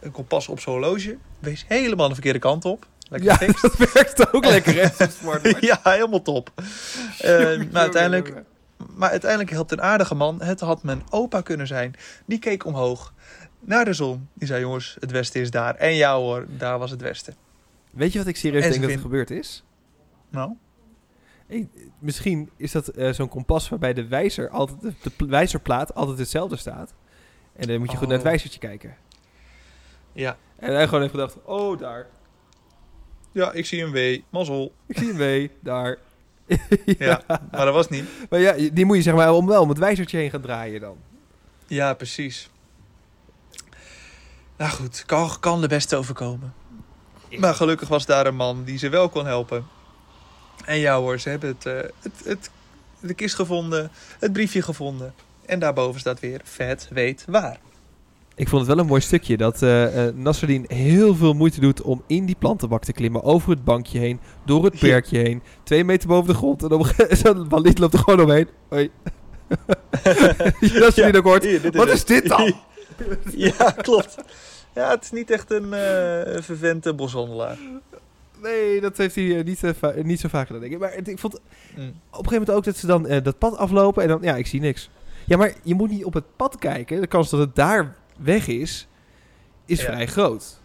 een kompas op zijn horloge. Wees helemaal de verkeerde kant op. Lekker Ja, dat werkt ook lekker, ja, helemaal top. Eh, maar, uiteindelijk, maar uiteindelijk helpt een aardige man. Het had mijn opa kunnen zijn. Die keek omhoog naar de zon. Die zei, jongens, het westen is daar. En ja hoor, daar was het westen. Weet je wat ik serieus En denk ze dat er vind- gebeurd is? Nou, Hey, misschien is dat eh, zo'n kompas waarbij de wijzer altijd, de, de pl- wijzerplaat altijd hetzelfde staat. En dan moet je goed naar het Oh. wijzertje kijken. ja. En hij gewoon heeft gedacht, oh daar, Ja, ik zie een W. Mazzel. ik zie hem mee, daar. Ja, maar dat was niet. Maar ja, die moet je zeg maar om wel om het wijzertje heen gaan draaien dan. Ja, precies. Nou goed, kan, kan de beste overkomen. Maar gelukkig was daar een man die ze wel kon helpen. En ja hoor, ze hebben het, eh, het, het, de kist gevonden, het briefje gevonden. En daarboven staat weer vet weet waar. Ik vond het wel een mooi stukje dat eh Nasreddin heel veel moeite doet om in die plantenbak te klimmen. Over het bankje heen, door het perkje heen. Twee meter boven de grond. En op een Walid loopt er gewoon omheen. Hoi. Nasreddin ook hoort. Hier, Wat het. is dit dan? ja, klopt. Ja, het is niet echt een eh vervente boshandelaar. Nee, dat heeft hij niet, niet zo vaak gedaan, denk ik. Maar ik vond Mm. op een gegeven moment ook dat ze dan dat pad aflopen en dan, ja, ik zie niks. Ja, maar je moet niet op het pad kijken. De kans dat het daar weg is, is Ja. vrij groot.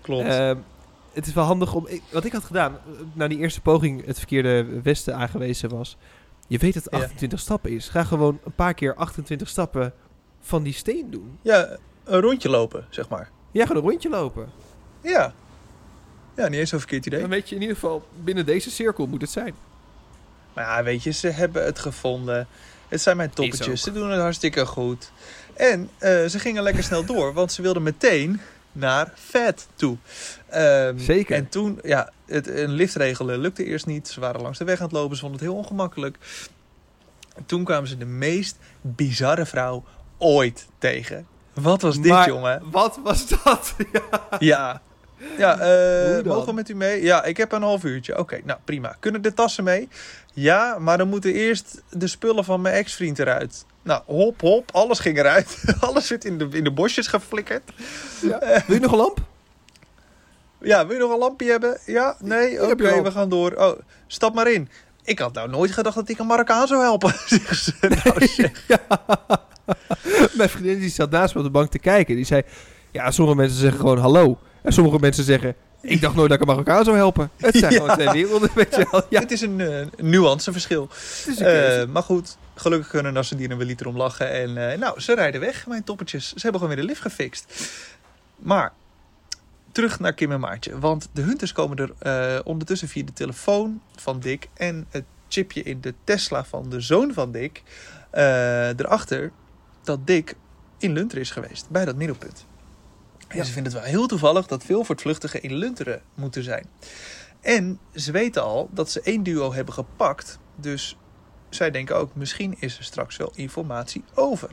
Klopt. Ehm, het is wel handig om... ik- wat ik had gedaan, eh, na die eerste poging het verkeerde westen aangewezen was... Je weet dat het Ja. 28 stappen is. Ga gewoon een paar keer 28 stappen van die steen doen. ja, een rondje lopen, zeg maar. Ja, gewoon een rondje lopen. Ja. Ja, niet eens zo'n verkeerd idee. Dan weet je in ieder geval, binnen deze cirkel moet het zijn. Maar ja, weet je, ze hebben het gevonden. Het zijn mijn toppetjes. Ze doen het hartstikke goed. En eh, ze gingen lekker snel door, want ze wilden meteen naar Vet toe. Ehm, Zeker. En toen, ja, het, een lift regelen lukte eerst niet. Ze waren langs de weg aan het lopen, ze vonden het heel ongemakkelijk. En toen kwamen ze de meest bizarre vrouw ooit tegen. Wat was dit, Maar jongen? Wat was dat? ja. Ja. Ja, eh, Hoe dan? mogen we met u mee? Ja, ik heb een half uurtje. Oké, nou prima. Kunnen de tassen mee? Ja, maar dan moeten eerst de spullen van mijn ex-vriend eruit. Nou, hop, hop, alles ging eruit. alles zit in de, in de bosjes geflikkerd. Wil je nog een lamp? Ja, wil je nog een lampje hebben? Ja, nee? Oké, we gaan door. Oh, stap maar in. Ik had nou nooit gedacht dat ik een Marokkaan zou helpen. Nou, zeg. Mijn vriendin die zat naast me op de bank te kijken. Die zei, ja, sommige mensen zeggen gewoon hallo. En sommige mensen zeggen, ik dacht nooit dat ik Marokkaan zou helpen. Het zijn Ja. gewoon twee werelden, weet je wel. Ja, Het is een eh, nuanceverschil. een keuze. Eh, maar goed, gelukkig kunnen Nassendieren wel liter om lachen. En eh, nou, ze rijden weg, mijn toppertjes. Ze hebben gewoon weer de lift gefixt. Maar, terug naar Kim en Maartje. Want de hunters komen er ondertussen via de telefoon van Dick... en het chipje in de Tesla van de zoon van Dick... erachter dat Dick in Lunter is geweest, bij dat middelpunt. En ze vinden het wel heel toevallig dat veel voortvluchtigen in Lunteren moeten zijn. En ze weten al dat ze één duo hebben gepakt. Dus zij denken ook, misschien is er straks wel informatie over.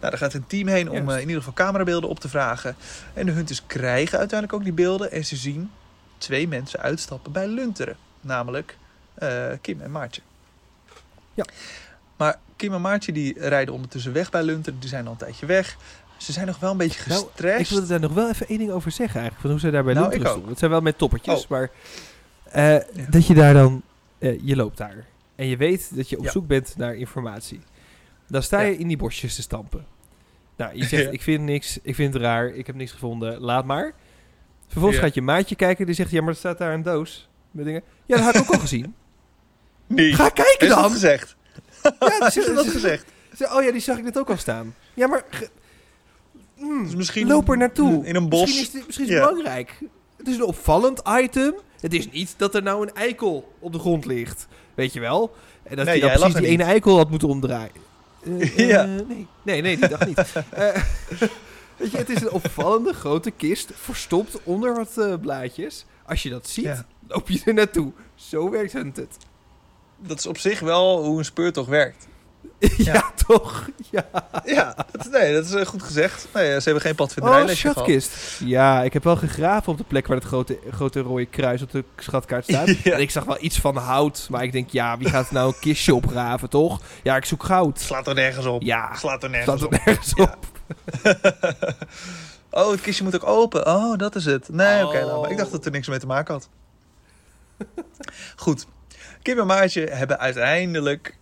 Nou, daar gaat een team heen om eh, in ieder geval camerabeelden op te vragen. En de hunters krijgen uiteindelijk ook die beelden. En ze zien twee mensen uitstappen bij Lunteren. Namelijk eh, Kim en Maartje. Ja. Maar Kim en Maartje die rijden ondertussen weg bij Lunteren. Die zijn al een tijdje weg. Ze zijn nog wel een beetje Nou, gestrest. ik wilde daar nog wel even één ding over zeggen eigenlijk. Van hoe ze daar bij Nou. Het zijn wel met toppertjes, Oh. maar... eh, Dat je daar dan... eh, je loopt daar. En je weet dat je op Ja. zoek bent naar informatie. Dan sta je in die bosjes te stampen. Nou, je zegt, ik vind niks, ik vind het raar, ik heb niks gevonden, laat maar. Vervolgens gaat je maatje kijken, die zegt, ja, maar er staat daar een doos. Met dingen. Ja, dat had ik ook al gezien. Nee. Ga kijken Is dat dan! gezegd? Ja, Is dat gezegd? Ze- Oh ja, die zag ik net ook al staan. Ja, maar... Hmm, Dus misschien loop er naartoe. in een bos. Misschien is het, misschien is het Ja. belangrijk. Het is een opvallend item. Het is niet dat er nou een eikel op de grond ligt. Weet je wel? En dat Nee, je dan precies er die ene eikel had moeten omdraaien. Eh, eh, Ja. nee. nee, nee, die dag niet. Eh, weet je, het is een opvallende grote kist, verstopt onder wat eh, blaadjes. Als je dat ziet, Ja. loop je er naartoe. Zo werkt het. Dat is op zich wel hoe een speurtocht werkt. Ja, toch? Ja. Ja, dat, nee, dat is eh, goed gezegd. Nee, ze hebben geen Oh, padvinderijlesje gehad. schatkist. Ja, ik heb wel gegraven op de plek waar het grote, grote rode kruis op de schatkaart staat. Ja. En ik zag wel iets van hout. Maar ik denk, ja, wie gaat nou een kistje opgraven, toch? Ja, ik zoek goud. Slaat er nergens op. Ja, Slaat er nergens er op. nergens Ja. op. oh, het kistje moet ook open. Oh, dat is het. Nee, oké, Oh. laat maar. Ik dacht dat er niks mee te maken had. Goed. Kim en Maartje hebben uiteindelijk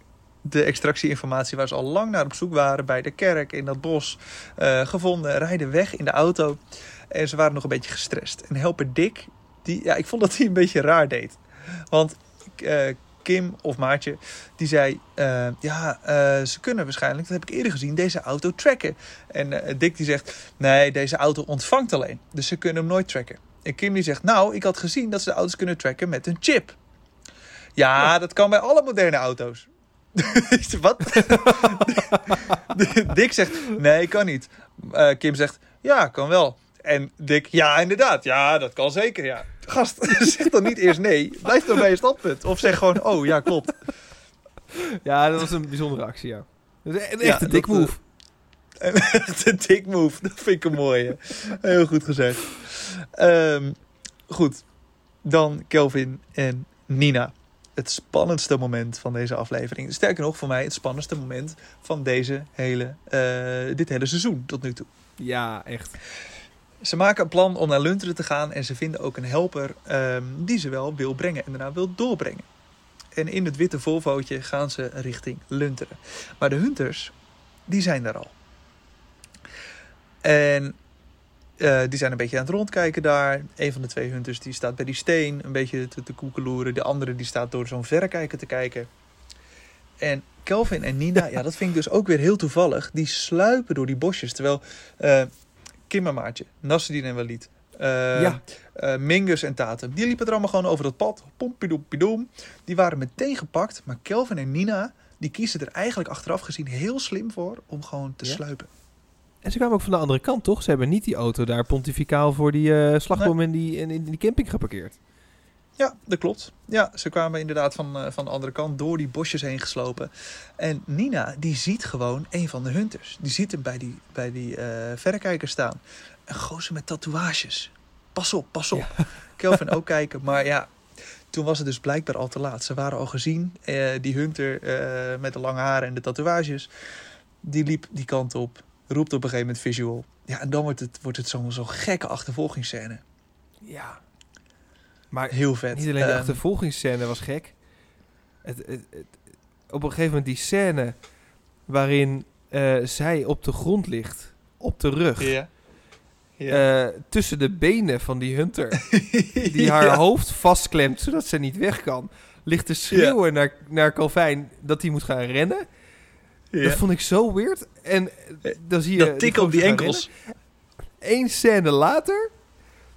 de extractieinformatie waar ze al lang naar op zoek waren bij de kerk in dat bos eh, gevonden, rijden weg in de auto en ze waren nog een beetje gestrest. En helper Dick, die, ja, ik vond dat hij een beetje raar deed. Want eh, Kim of Maartje, die zei, eh, ja, ze kunnen waarschijnlijk, dat heb ik eerder gezien, deze auto tracken. En Dick die zegt, nee, deze auto ontvangt alleen, dus ze kunnen hem nooit tracken. En Kim die zegt, nou, ik had gezien dat ze de auto's kunnen tracken met een chip. Ja, dat kan bij alle moderne auto's. Wat? Dick zegt, nee, kan niet. Eh, Kim zegt, ja, kan wel. En Dick, ja, inderdaad. Ja, dat kan zeker, ja. Gast, zeg dan niet eerst nee. Blijf dan bij je standpunt. Of zeg gewoon, oh, ja, klopt. Ja, dat was een bijzondere actie, ja. Dat is een Ja, echte dik dat, eh, move. De dick move, dat vind ik een mooie. Heel goed gezegd. Ehm, goed, dan Kelvin en Nina. Het spannendste moment van deze aflevering. Sterker nog, voor mij het spannendste moment van deze hele, eh, dit hele seizoen tot nu toe. Ja, echt. Ze maken een plan om naar Lunteren te gaan en ze vinden ook een helper ehm, die ze wel wil brengen en daarna wil doorbrengen. En in het witte Volvootje gaan ze richting Lunteren. Maar de hunters, die zijn daar al. En eh, die zijn een beetje aan het rondkijken daar. Een van de twee hunters die staat bij die steen een beetje te, te koekeloeren. De andere die staat door zo'n verrekijker te kijken. En Kelvin en Nina, ja, dat vind ik dus ook weer heel toevallig. Die sluipen door die bosjes. Terwijl eh Kim en Maartje, Nasreddin en Walid, eh, Ja. Mingus en Tatum, die liepen er allemaal gewoon over dat pad. Pompidoempidoem. Die waren meteen gepakt. Maar Kelvin en Nina, die kiezen er eigenlijk achteraf gezien heel slim voor om gewoon te Ja? sluipen. En ze kwamen ook van de andere kant, toch? Ze hebben niet die auto daar pontificaal voor die eh slagboom in, die, in, in die camping geparkeerd. Ja, dat klopt. Ja, ze kwamen inderdaad van, eh, van de andere kant door die bosjes heen geslopen. En Nina, die ziet gewoon een van de hunters. Die ziet hem bij die, bij die eh, verrekijker staan. Een gozer met tatoeages. Pas op, pas op. Kelvin ook kijken, maar ja... Toen was het dus blijkbaar al te laat. Ze waren al gezien. eh, die hunter eh, met de lange haren en de tatoeages. Die liep die kant op. Roept op een gegeven moment visual. Ja, en dan wordt het, wordt het zo'n zo'n gekke achtervolgingsscène. Ja. Maar Heel vet. niet alleen de Ehm, achtervolgingsscène was gek. Het, het, het- op een gegeven moment die scène waarin eh, zij op de grond ligt, op de rug, Ja. Ja. eh, tussen de benen van die hunter, die haar Ja. hoofd vastklemt zodat ze niet weg kan, ligt te schreeuwen naar, naar Calvijn dat hij moet gaan rennen. Ja. Dat vond ik zo weird. En eh, dan zie je Dat tik op die enkels. Eén scène later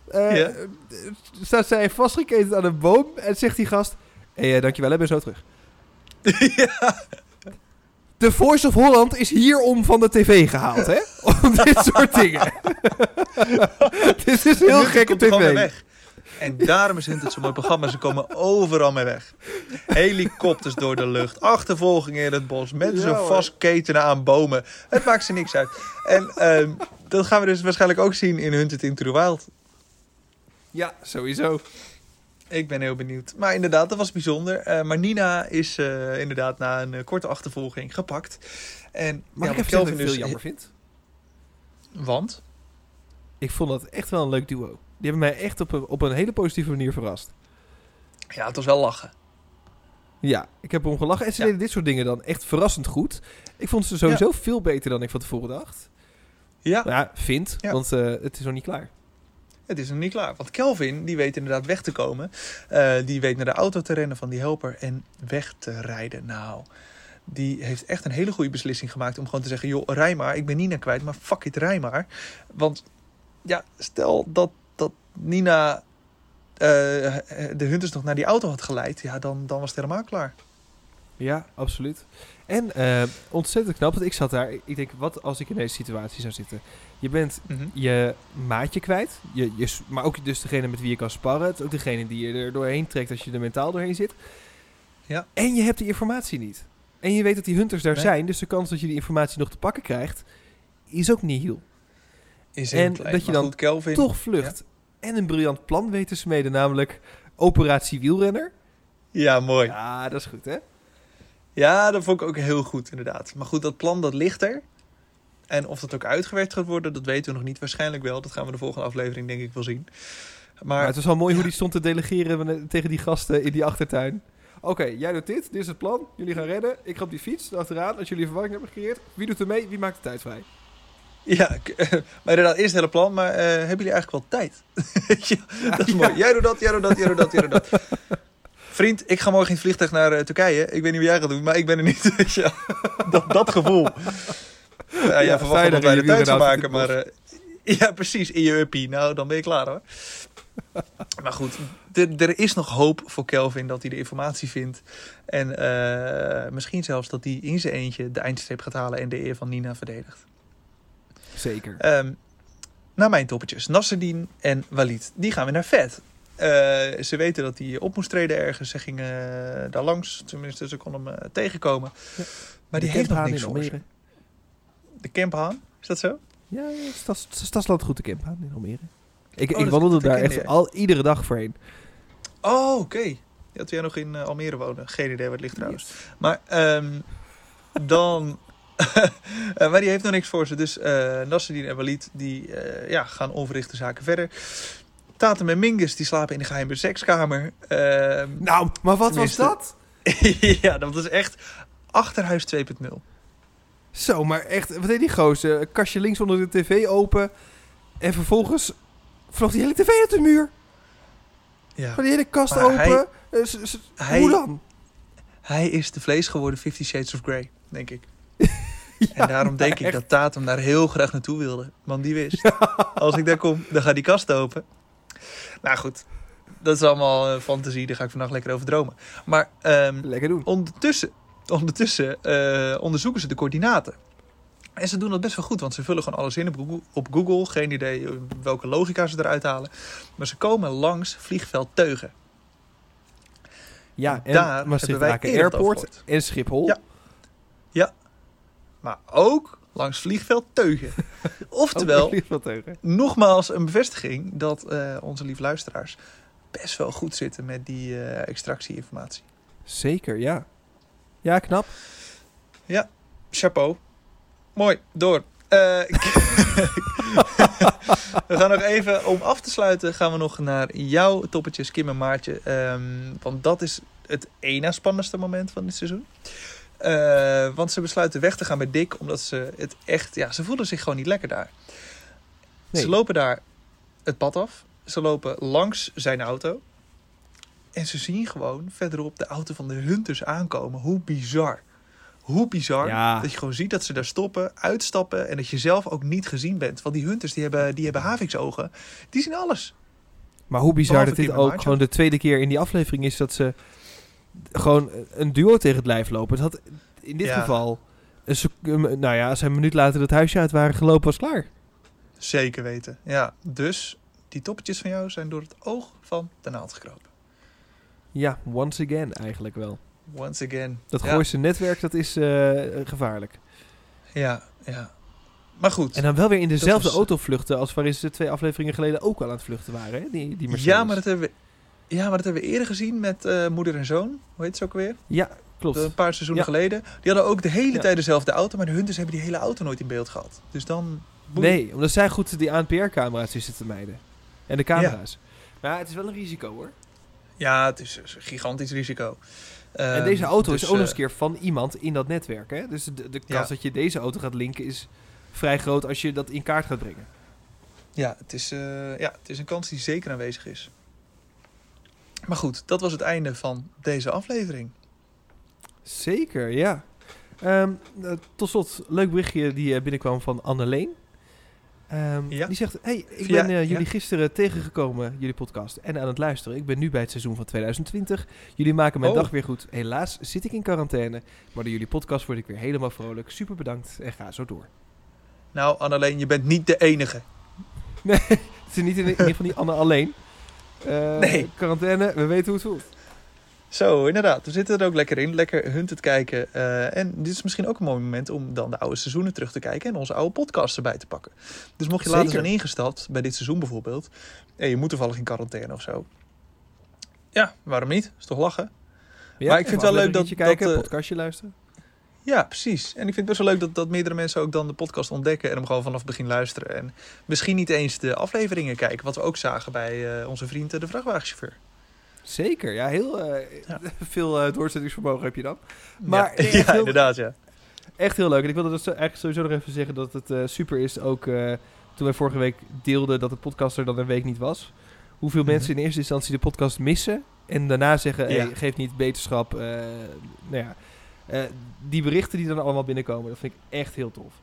eh, Ja. staat zij vastgeketend aan een boom en zegt die gast: hey, eh, dankjewel, ik ben zo terug. ja. De Voice of Holland is hierom van de tv gehaald, hè? Om dit soort dingen. dit is heel gek op tv. En daarom is het zo'n mooi programma. Ze komen overal mee weg. Helikopters door de lucht. Achtervolgingen in het bos. Mensen Ja, vastketenen aan bomen. Het maakt ze niks uit. En ehm, dat gaan we dus waarschijnlijk ook zien in Hunted into the Wild. Ja, sowieso. Ik ben heel benieuwd. Maar inderdaad, dat was bijzonder. Eh, maar Nina is eh, inderdaad na een eh, korte achtervolging gepakt. En Maar ja, ik dat Kelvin het dus... veel jammer vind. Want? Ik vond dat echt wel een leuk duo. Die hebben mij echt op een, op een hele positieve manier verrast. Ja, het was wel lachen. Ja, ik heb erom gelachen. En ze Ja. deden dit soort dingen dan echt verrassend goed. Ik vond ze sowieso veel beter dan ik van tevoren dacht. Ja. Nou ja, vind, Ja. want eh, het is nog niet klaar. Het is nog niet klaar. Want Kelvin, die weet inderdaad weg te komen. Eh, die weet naar de auto te rennen van die helper en weg te rijden. Nou, die heeft echt een hele goede beslissing gemaakt om gewoon te zeggen... joh, rij maar. Ik ben Nina kwijt, maar fuck it, rij maar. Want ja, stel dat, dat Nina eh, de hunters nog naar die auto had geleid... ja, dan, dan was het helemaal klaar. Ja, absoluut. En eh, ontzettend knap, want ik zat daar. Ik denk, wat als ik in deze situatie zou zitten? Je bent Mhm. je maatje kwijt, je, je, maar ook dus degene met wie je kan sparren. Het is ook degene die je er doorheen trekt als je er mentaal doorheen zit. Ja. En je hebt die informatie niet. En je weet dat die hunters daar Nee. zijn, dus de kans dat je die informatie nog te pakken krijgt, is ook niet heel. Is En klein. dat je dan goed, Kelvin, Toch vlucht. En een briljant plan weten te smeden, namelijk Operatie Wielrenner. Ja, mooi. Ja, dat is goed, hè? Ja, dat vond ik ook heel goed, inderdaad. Maar goed, dat plan dat ligt er. En of dat ook uitgewerkt gaat worden, dat weten we nog niet. Waarschijnlijk wel. Dat gaan we de volgende aflevering denk ik wel zien. Maar Maar het was wel mooi hoe die stond te delegeren tegen die gasten in die achtertuin. Oké, jij doet dit, dit is het plan. Jullie gaan redden. Ik ga op die fiets achteraan. Als jullie verwarring hebben gecreëerd, wie doet er mee? Wie maakt de tijd vrij? Ja, maar inderdaad, eerst het hele plan. Maar eh, hebben jullie eigenlijk wel tijd? ja, dat is mooi. Jij doet dat, jij doet dat, jij doet dat, jij doet dat. Vriend, ik ga morgen in het vliegtuig naar eh, Turkije. Ik weet niet wat jij gaat doen, maar ik ben er niet. Wel. dat, dat gevoel. Ja, jij Ja, verwacht dat wij de tijd wielrenoutfit maken, maar... eh, ja, precies, in je uppie. Nou, dan ben je klaar hoor. maar goed, er is nog hoop voor Kelvin dat hij de informatie vindt. En misschien zelfs dat hij in zijn eentje de eindstreep gaat halen en de eer van Nina verdedigt. Zeker. Ehm naar mijn toppetjes. Nasreddin en Walid. Die gaan we naar vet. Eh, ze weten dat hij op moest treden ergens. Ze gingen eh, daar langs. Tenminste, ze kon hem eh, tegenkomen. Ja. Maar die heeft nog niks voor. Almere. De Kemphaan? Is dat zo? Ja, ja, Stas, Stasland goed de Kemphaan in Almere. Ik, Oh, ik dat- wandelde dat daar echt al iedere dag voorheen. Oh, oké. Ja, toen jij nog in Almere woonde. Geen idee het ligt trouwens. Maar ehm, dan maar die heeft nog niks voor ze. Dus eh Nasreddin en Walid die, eh, ja, gaan onverrichte zaken verder. Tatum en Mingus die slapen in de geheime sekskamer. Ehm, Nou, maar wat was dat? ja, dat is echt achterhuis 2.0. Zo, maar echt, wat deed die gozer? Een kastje links onder de tv open. En vervolgens vloog die hele tv uit de muur. Ja. Van die hele kast Maar open. Eh, hij- Hoe dan? Hij is de vlees geworden Fifty Shades of Grey, denk ik. Ja, en daarom denk ik dat Tatum daar heel graag naartoe wilde. Want die wist, als ik daar kom, dan gaat die kast open. Nou goed, dat is allemaal eh, fantasie. Daar ga ik vannacht lekker over dromen. Maar ehm, Lekker doen. ondertussen, ondertussen eh, onderzoeken ze de coördinaten. En ze doen dat best wel goed, want ze vullen gewoon alles in op Google. Op Google. Geen idee eh, welke logica ze eruit halen. Maar ze komen langs vliegveld Teugen. Ja, en daar hebben wij Airport en Schiphol. Ja. Maar ook langs vliegveld Teugen. Oftewel, vliegveld nogmaals een bevestiging dat eh, onze lieve luisteraars best wel goed zitten met die eh extractieinformatie. Zeker, ja. Ja, knap. Chapeau. Mooi, door. Eh, we gaan nog even, om af te sluiten, gaan we nog naar jouw toppetjes, Kim en Maartje. Ehm, want dat is het ene spannendste moment van dit seizoen. Eh, want ze besluiten weg te gaan bij Dick, omdat ze het echt, ja, ze voelen zich gewoon niet lekker daar. Nee. Ze lopen daar het pad af. Ze lopen langs zijn auto. En ze zien gewoon verderop de auto van de Hunters aankomen. Hoe bizar. Hoe bizar. Ja. Dat je gewoon ziet dat ze daar stoppen, uitstappen. En dat je zelf ook niet gezien bent. Want die Hunters die hebben, die hebben haviksogen. Die zien alles. Maar hoe bizar Behalve dat dit ook gewoon de tweede keer in die aflevering is dat ze gewoon een duo tegen het lijf lopen. Het had in dit Ja. geval, een nou ja, als ze een minuut later het huisje uit waren gelopen, was klaar. Zeker weten. Ja, dus die toppetjes van jou zijn door het oog van de naald gekropen. Ja, once again eigenlijk wel. Once again. Dat ja. Gooise netwerk, dat is eh, gevaarlijk. Ja, ja. Maar goed. En dan wel weer in dezelfde was- auto vluchten als waarin ze twee afleveringen geleden ook al aan het vluchten waren, hè? Die, die Mercedes. ja, maar dat hebben we, ja, maar dat hebben we eerder gezien met eh, moeder en zoon. Hoe heet ze ook weer? Ja, klopt. Een paar seizoenen Ja. geleden. Die hadden ook de hele Ja. tijd dezelfde auto. Maar de Hunters hebben die hele auto nooit in beeld gehad. Dus dan... Nee, omdat zij goed die ANPR-camera's zitten te mijden. En de camera's. Maar ja, het is wel een risico hoor. Ja, het is een gigantisch risico. en Ehm, deze auto dus, is ook nog eh, eens een keer van iemand in dat netwerk. Hè? Dus de, de kans dat je deze auto gaat linken is vrij groot als je dat in kaart gaat brengen. Ja het, is, eh, ja, het is een kans die zeker aanwezig is. Maar goed, dat was het einde van deze aflevering. Zeker, ja. Ehm, eh, tot slot, leuk berichtje die eh, binnenkwam van Anneleen. Ja. Die zegt, hey, ik Via- ben eh, jullie ja. gisteren tegengekomen, jullie podcast, en aan het luisteren. Ik ben nu bij het seizoen van 2020. Jullie maken mijn Oh. dag weer goed. Helaas zit ik in quarantaine, maar door jullie podcast word ik weer helemaal vrolijk. Super bedankt en ga zo door. Nou, Anneleen, je bent niet de enige. Nee, het is niet in ieder geval niet Anne alleen. Eh, Nee. Quarantaine, we weten hoe het voelt. Zo, inderdaad. We zitten er ook lekker in. Lekker hunted kijken. Eh, en dit is misschien ook een mooi moment om dan de oude seizoenen terug te kijken en onze oude podcasts erbij te pakken. Dus mocht je later zijn ingestapt, bij dit seizoen bijvoorbeeld, en je moet toevallig in quarantaine of zo. Ja, waarom niet? Is toch lachen? Ja, Maar ik vind het wel leuk dat- je kijken, dat, eh, podcastje luisteren. Ja, precies. En ik vind het best wel leuk dat, dat meerdere mensen ook dan de podcast ontdekken en hem gewoon vanaf het begin luisteren. En misschien niet eens de afleveringen kijken, wat we ook zagen bij eh, onze vriend eh, de vrachtwagenchauffeur. Zeker, ja, heel eh, Ja. veel eh, doorzettingsvermogen heb je dan. Maar ja, heel- inderdaad, ja. Echt heel leuk. En ik wilde dus eigenlijk sowieso nog even zeggen dat het super is. Ook toen wij vorige week deelden dat de podcast er dan een week niet was. Hoeveel Mhm. mensen in eerste instantie de podcast missen. En daarna zeggen, hey, geef niet beterschap. nou ja, eh, die berichten die dan allemaal binnenkomen, dat vind ik echt heel tof.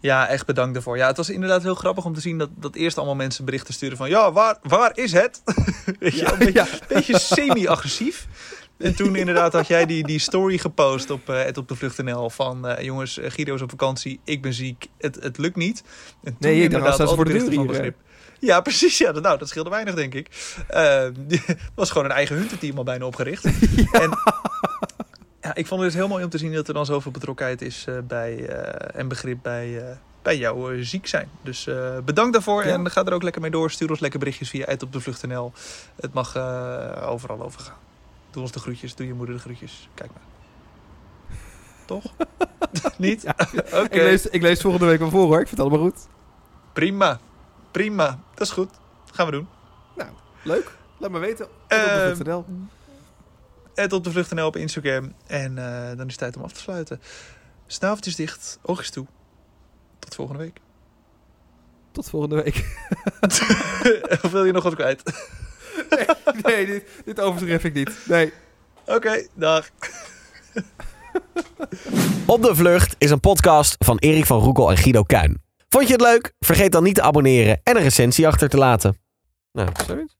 Ja, echt bedankt daarvoor. Ja, het was inderdaad heel grappig om te zien dat, dat eerst allemaal mensen berichten sturen van... Ja, waar, waar is het? Weet je, wel, een beetje, ja. beetje semi-agressief. En toen inderdaad had jij die, die story gepost op, het op de vlucht.nl van... eh, jongens, Guido is op vakantie, ik ben ziek, het, het lukt niet. En toen Nee, ik dacht, voor de deur van begrip. Ja, precies. Ja, nou, dat scheelde weinig, denk ik. Eh, het was gewoon een eigen hunterteam al bijna opgericht. En ja, ik vond het dus heel mooi om te zien dat er dan zoveel betrokkenheid is eh, bij, eh, en begrip bij, eh, bij jouw eh, ziek zijn. Dus eh, bedankt daarvoor Ja. en ga er ook lekker mee door. Stuur ons lekker berichtjes via @opdevlucht.nl. Het mag overal over gaan. Doe ons de groetjes, doe je moeder de groetjes. Kijk maar. Toch? Niet? Oké, Ik, lees, ik lees volgende week wel voor hoor. Ik vind het allemaal goed. prima. Prima. Dat is goed. Gaan we doen. Leuk. Laat me weten. Uh. Het op de vlucht.nl op Instagram. En eh, dan is het tijd om af te sluiten. Snaveltjes dicht, oogjes toe. Tot volgende week. Tot volgende week. of wil je nog wat kwijt? nee, dit, dit overschrijf ik niet. Nee. Oké, dag. Op de Vlucht is een podcast van Erik van Roekel en Guido Kuin. Vond je het leuk? Vergeet dan niet te abonneren en een recensie achter te laten. Nou, zoiets.